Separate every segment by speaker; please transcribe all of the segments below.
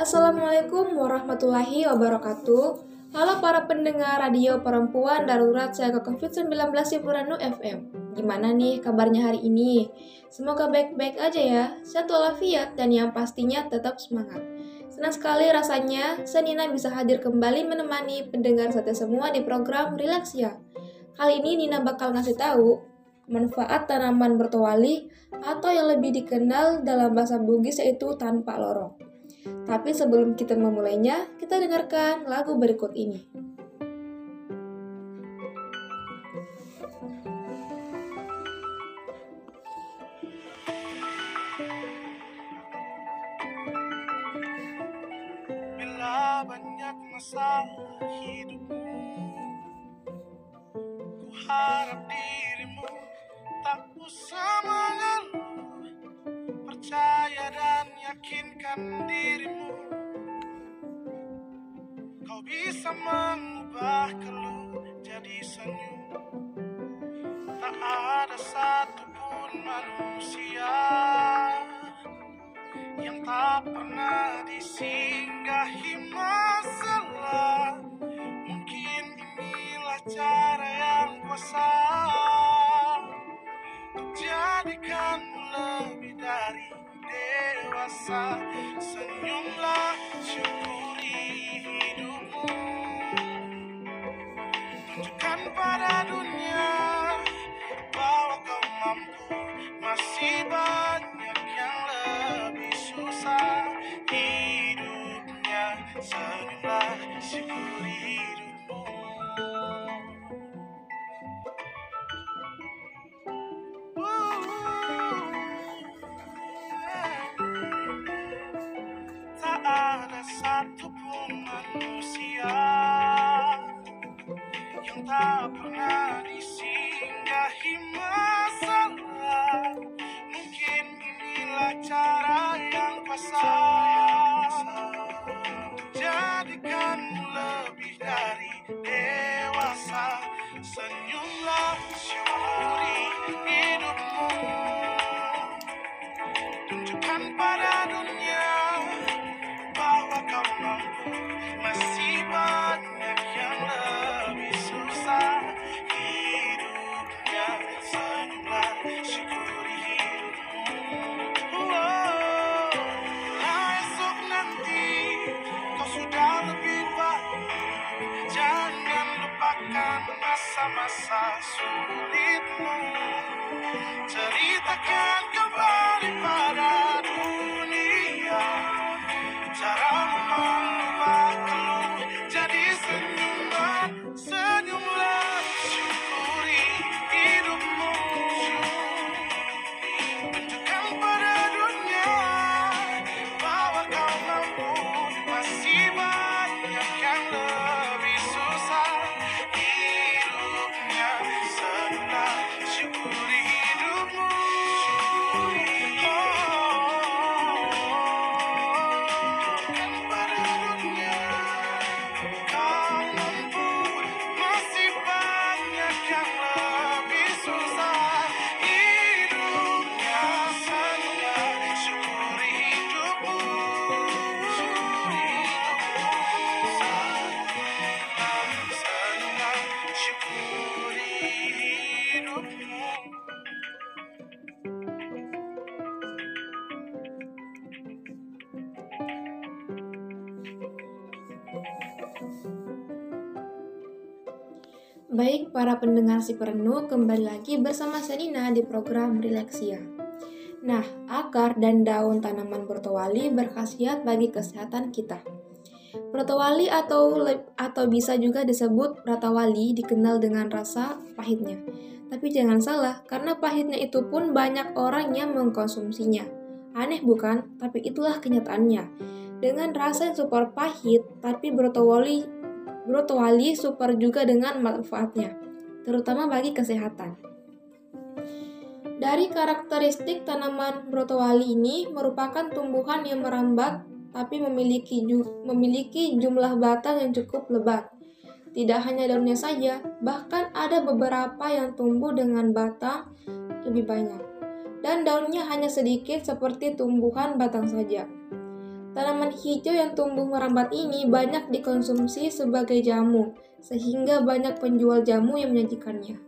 Speaker 1: Assalamualaikum warahmatullahi wabarakatuh. Halo para pendengar radio perempuan darurat saya COVID-19 di Puranu FM. Gimana nih kabarnya hari ini? Semoga baik-baik aja ya, sehat walafiat dan yang pastinya tetap semangat. Senang sekali rasanya Senina bisa hadir kembali menemani pendengar sate semua di program Relaxia. Kali ini Nina bakal ngasih tahu manfaat tanaman bertowali atau yang lebih dikenal dalam bahasa Bugis yaitu tanpa lorong. Tapi sebelum kita memulainya, kita dengarkan lagu berikut ini.
Speaker 2: Harap dirimu tak usah bisa mengubah keluh jadi senyum. Tak ada satupun manusia yang tak pernah disinggahi masalah. Mungkin inilah cara yang kuasa. Jadikanmu lebih dari dewasa. Senyumlah bahwa kau Baik
Speaker 1: para pendengar si perenung, kembali lagi bersama Senina di program Relaxia. Nah, akar dan daun tanaman bertowali berkhasiat bagi kesehatan kita. Bertowali atau atau bisa juga disebut ratawali dikenal dengan rasa pahitnya. Tapi jangan salah, karena pahitnya itu pun banyak orang yang mengkonsumsinya. Aneh bukan? Tapi itulah kenyataannya. Dengan rasa yang super pahit, tapi bertowali Brotowali super juga dengan manfaatnya, terutama bagi kesehatan. Dari karakteristik tanaman brotowali ini merupakan tumbuhan yang merambat tapi memiliki ju- memiliki jumlah batang yang cukup lebat. Tidak hanya daunnya saja, bahkan ada beberapa yang tumbuh dengan batang lebih banyak. Dan daunnya hanya sedikit seperti tumbuhan batang saja. Tanaman hijau yang tumbuh merambat ini banyak dikonsumsi sebagai jamu, sehingga banyak penjual jamu yang menyajikannya.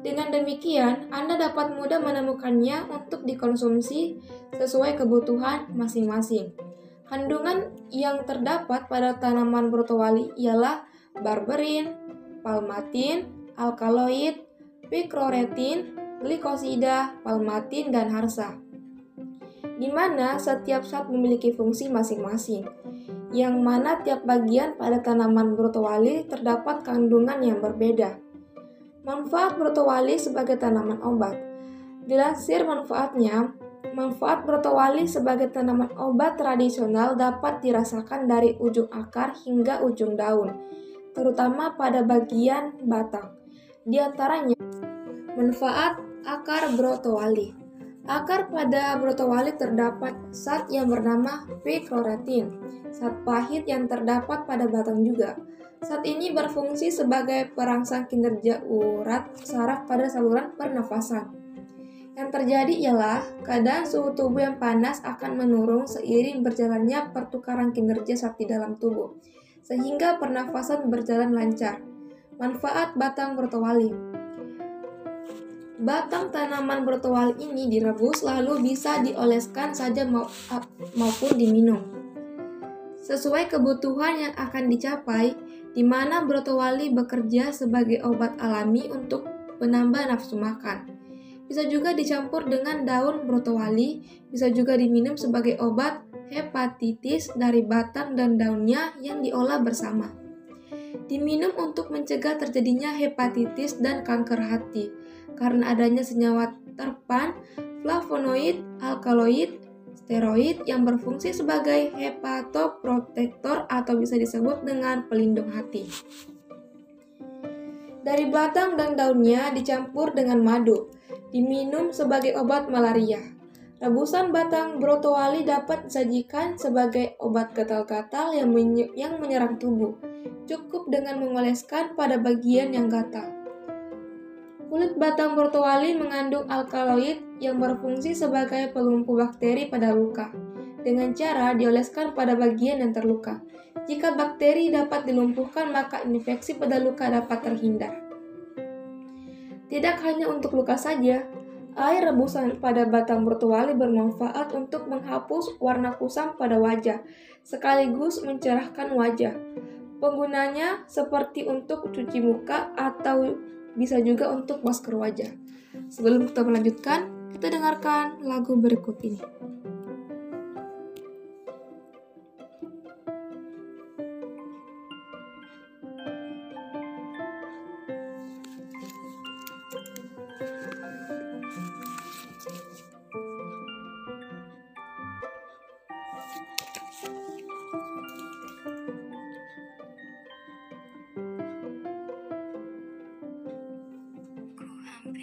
Speaker 1: Dengan demikian, Anda dapat mudah menemukannya untuk dikonsumsi sesuai kebutuhan masing-masing. Kandungan yang terdapat pada tanaman brotowali ialah barberin, palmatin, alkaloid, pikroretin, glikosida, palmatin, dan harsa di mana setiap zat memiliki fungsi masing-masing, yang mana tiap bagian pada tanaman brotowali terdapat kandungan yang berbeda. Manfaat brotowali sebagai tanaman obat Dilansir manfaatnya, manfaat brotowali sebagai tanaman obat tradisional dapat dirasakan dari ujung akar hingga ujung daun, terutama pada bagian batang. Di antaranya, manfaat akar brotowali. Akar pada brotowali terdapat zat yang bernama pikroretin, zat pahit yang terdapat pada batang juga. Zat ini berfungsi sebagai perangsang kinerja urat saraf pada saluran pernafasan. Yang terjadi ialah keadaan suhu tubuh yang panas akan menurun seiring berjalannya pertukaran kinerja zat di dalam tubuh, sehingga pernafasan berjalan lancar. Manfaat batang brotowali Batang tanaman brotowali ini direbus lalu bisa dioleskan saja maupun diminum. Sesuai kebutuhan yang akan dicapai, di mana brotowali bekerja sebagai obat alami untuk penambah nafsu makan. Bisa juga dicampur dengan daun brotowali, bisa juga diminum sebagai obat hepatitis dari batang dan daunnya yang diolah bersama. Diminum untuk mencegah terjadinya hepatitis dan kanker hati karena adanya senyawa terpan, flavonoid, alkaloid, steroid yang berfungsi sebagai hepatoprotektor atau bisa disebut dengan pelindung hati. Dari batang dan daunnya dicampur dengan madu, diminum sebagai obat malaria. Rebusan batang brotowali dapat disajikan sebagai obat gatal-gatal yang, yang menyerang tubuh. Cukup dengan mengoleskan pada bagian yang gatal. Kulit batang brotowali mengandung alkaloid yang berfungsi sebagai pelumpuh bakteri pada luka, dengan cara dioleskan pada bagian yang terluka. Jika bakteri dapat dilumpuhkan, maka infeksi pada luka dapat terhindar. Tidak hanya untuk luka saja, air rebusan pada batang brotowali bermanfaat untuk menghapus warna kusam pada wajah, sekaligus mencerahkan wajah. Penggunanya seperti untuk cuci muka atau bisa juga untuk masker wajah. Sebelum kita melanjutkan, kita dengarkan lagu berikut ini.
Speaker 3: Sekarang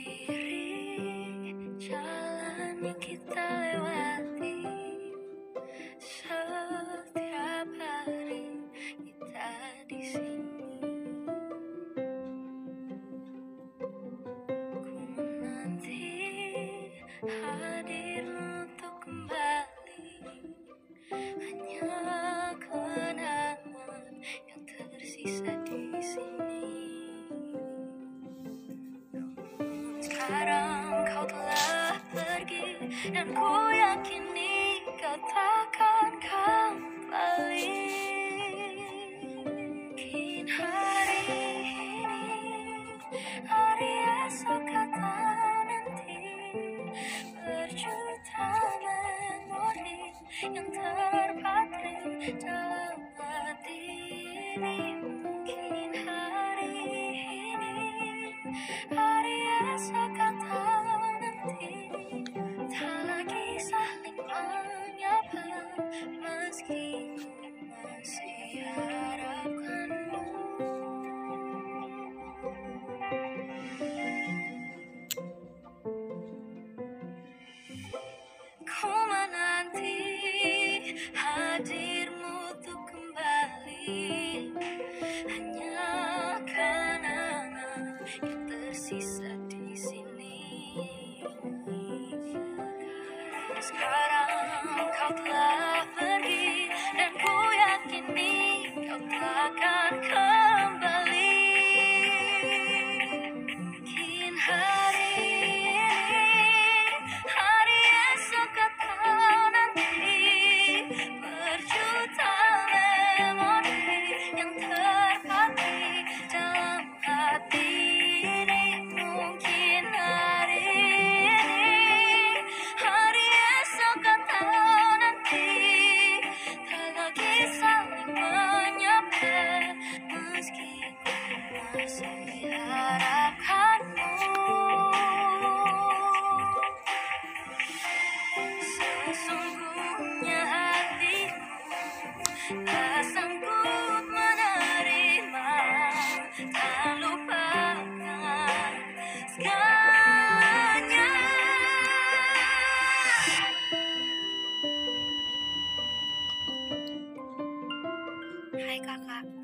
Speaker 3: 嗨，嘎
Speaker 1: 嘎。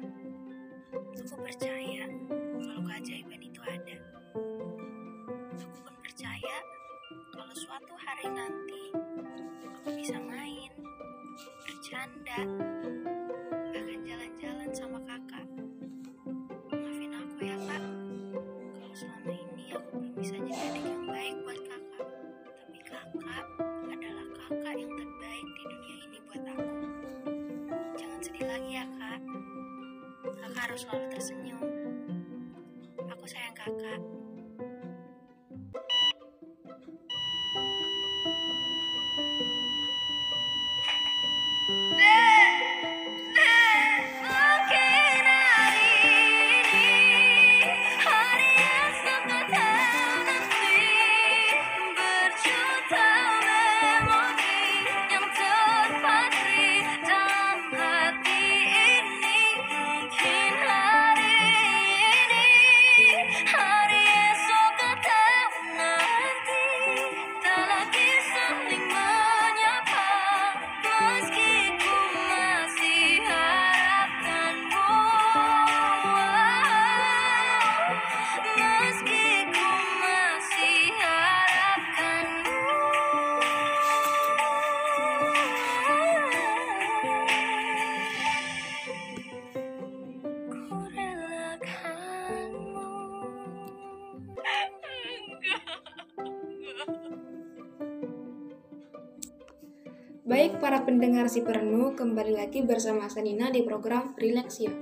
Speaker 1: Para pendengar si perenung, kembali lagi bersama Sanina di program Relax ya.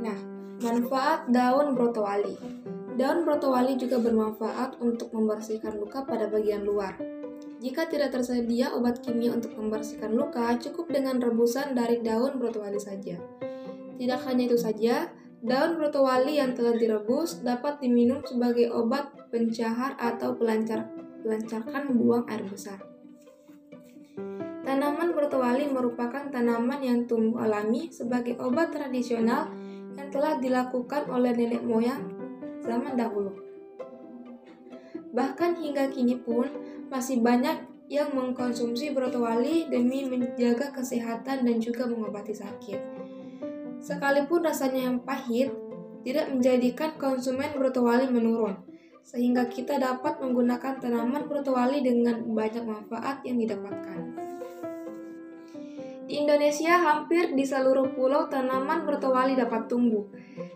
Speaker 1: Nah, manfaat daun brotowali. Daun brotowali juga bermanfaat untuk membersihkan luka pada bagian luar. Jika tidak tersedia obat kimia untuk membersihkan luka, cukup dengan rebusan dari daun brotowali saja. Tidak hanya itu saja, daun brotowali yang telah direbus dapat diminum sebagai obat pencahar atau pelancar pelancarkan buang air besar. Tanaman brotowali merupakan tanaman yang tumbuh alami sebagai obat tradisional yang telah dilakukan oleh nenek moyang zaman dahulu. Bahkan hingga kini pun masih banyak yang mengkonsumsi brotowali demi menjaga kesehatan dan juga mengobati sakit. Sekalipun rasanya yang pahit, tidak menjadikan konsumen brotowali menurun, sehingga kita dapat menggunakan tanaman brotowali dengan banyak manfaat yang didapatkan. Di Indonesia, hampir di seluruh pulau tanaman brotowali dapat tumbuh,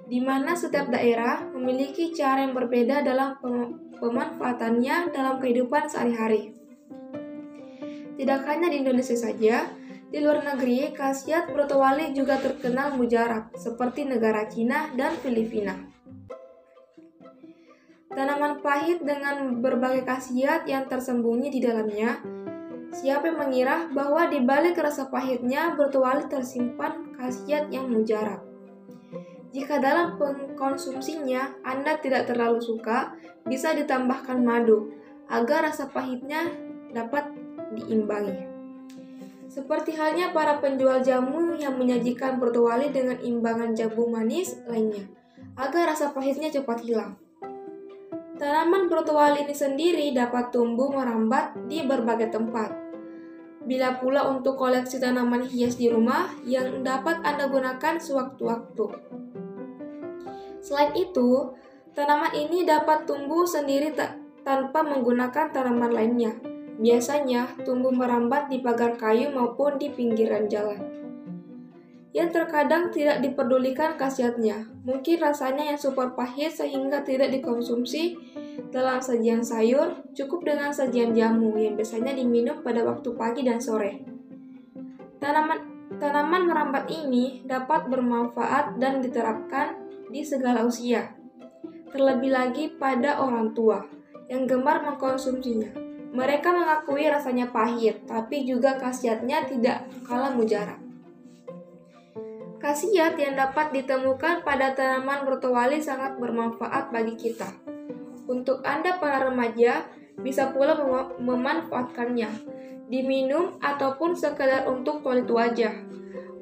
Speaker 1: di mana setiap daerah memiliki cara yang berbeda dalam pem- pemanfaatannya dalam kehidupan sehari-hari. Tidak hanya di Indonesia saja, di luar negeri, khasiat brotowali juga terkenal mujarab, seperti negara Cina dan Filipina. Tanaman pahit dengan berbagai khasiat yang tersembunyi di dalamnya Siapa yang mengira bahwa di balik rasa pahitnya brotowali tersimpan khasiat yang mujarab? Jika dalam pengkonsumsinya Anda tidak terlalu suka, bisa ditambahkan madu agar rasa pahitnya dapat diimbangi. Seperti halnya para penjual jamu yang menyajikan brotowali dengan imbangan jambu manis lainnya, agar rasa pahitnya cepat hilang. Tanaman brotowali ini sendiri dapat tumbuh merambat di berbagai tempat. Bila pula untuk koleksi tanaman hias di rumah yang dapat Anda gunakan sewaktu-waktu. Selain itu, tanaman ini dapat tumbuh sendiri ta- tanpa menggunakan tanaman lainnya. Biasanya tumbuh merambat di pagar kayu maupun di pinggiran jalan. Yang terkadang tidak diperdulikan khasiatnya. Mungkin rasanya yang super pahit sehingga tidak dikonsumsi dalam sajian sayur, cukup dengan sajian jamu yang biasanya diminum pada waktu pagi dan sore. Tanaman tanaman merambat ini dapat bermanfaat dan diterapkan di segala usia. Terlebih lagi pada orang tua yang gemar mengkonsumsinya. Mereka mengakui rasanya pahit, tapi juga khasiatnya tidak kalah mujarab. Khasiat yang dapat ditemukan pada tanaman brotowali sangat bermanfaat bagi kita. Untuk Anda para remaja, bisa pula mem- memanfaatkannya, diminum ataupun sekedar untuk kulit wajah.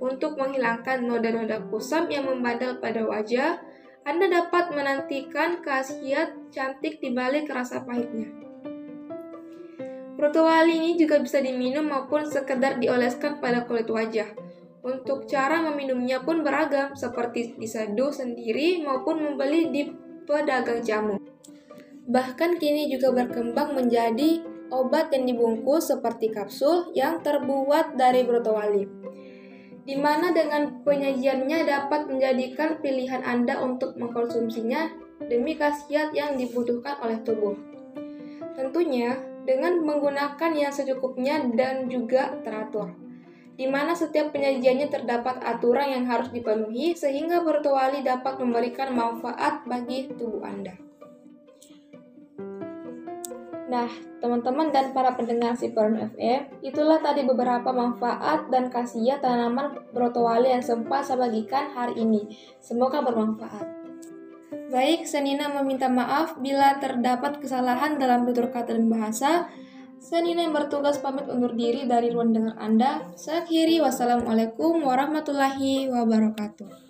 Speaker 1: Untuk menghilangkan noda-noda kusam yang membandel pada wajah, Anda dapat menantikan khasiat cantik di balik rasa pahitnya. Brotowali ini juga bisa diminum maupun sekedar dioleskan pada kulit wajah. Untuk cara meminumnya pun beragam, seperti diseduh sendiri maupun membeli di pedagang jamu. Bahkan kini juga berkembang menjadi obat yang dibungkus seperti kapsul yang terbuat dari brotowali. Di mana dengan penyajiannya dapat menjadikan pilihan Anda untuk mengkonsumsinya demi khasiat yang dibutuhkan oleh tubuh. Tentunya dengan menggunakan yang secukupnya dan juga teratur di mana setiap penyajiannya terdapat aturan yang harus dipenuhi sehingga bertuali dapat memberikan manfaat bagi tubuh Anda. Nah, teman-teman dan para pendengar si Peron FM, itulah tadi beberapa manfaat dan khasiat tanaman brotowali yang sempat saya bagikan hari ini. Semoga bermanfaat. Baik, Senina meminta maaf bila terdapat kesalahan dalam tutur kata dan bahasa. Senina yang bertugas pamit undur diri dari ruang dengar Anda. Saya akhiri, wassalamualaikum warahmatullahi wabarakatuh.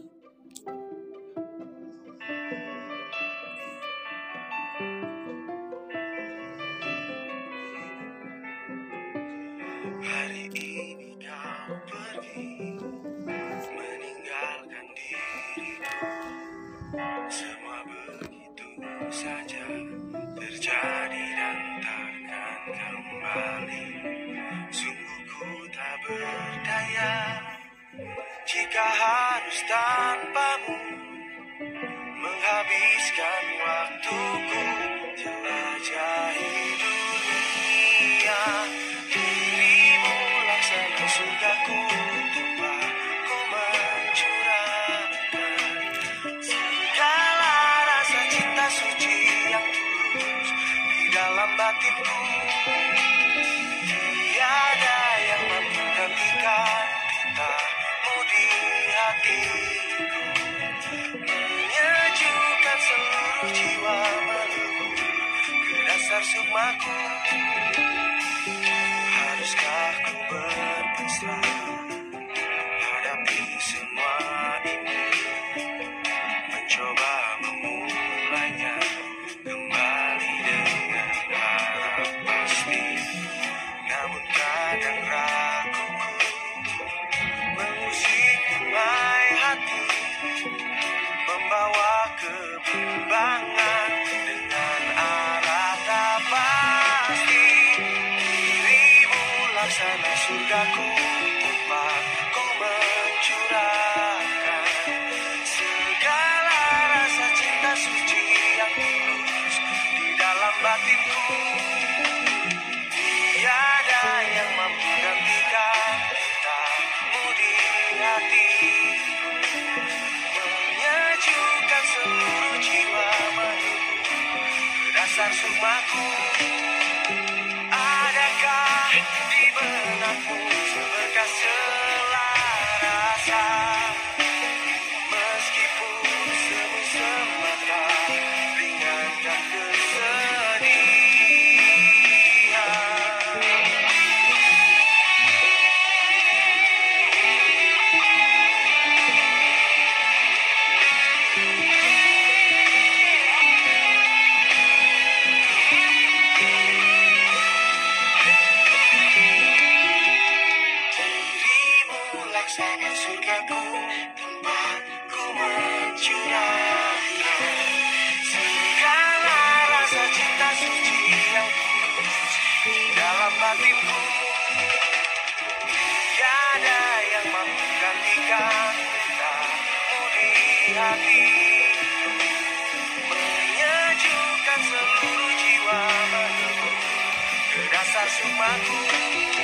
Speaker 4: Jika harus tanpamu Menghabiskan I shook my cane. Suci yang tulus Di dalam batinku faço
Speaker 1: mago.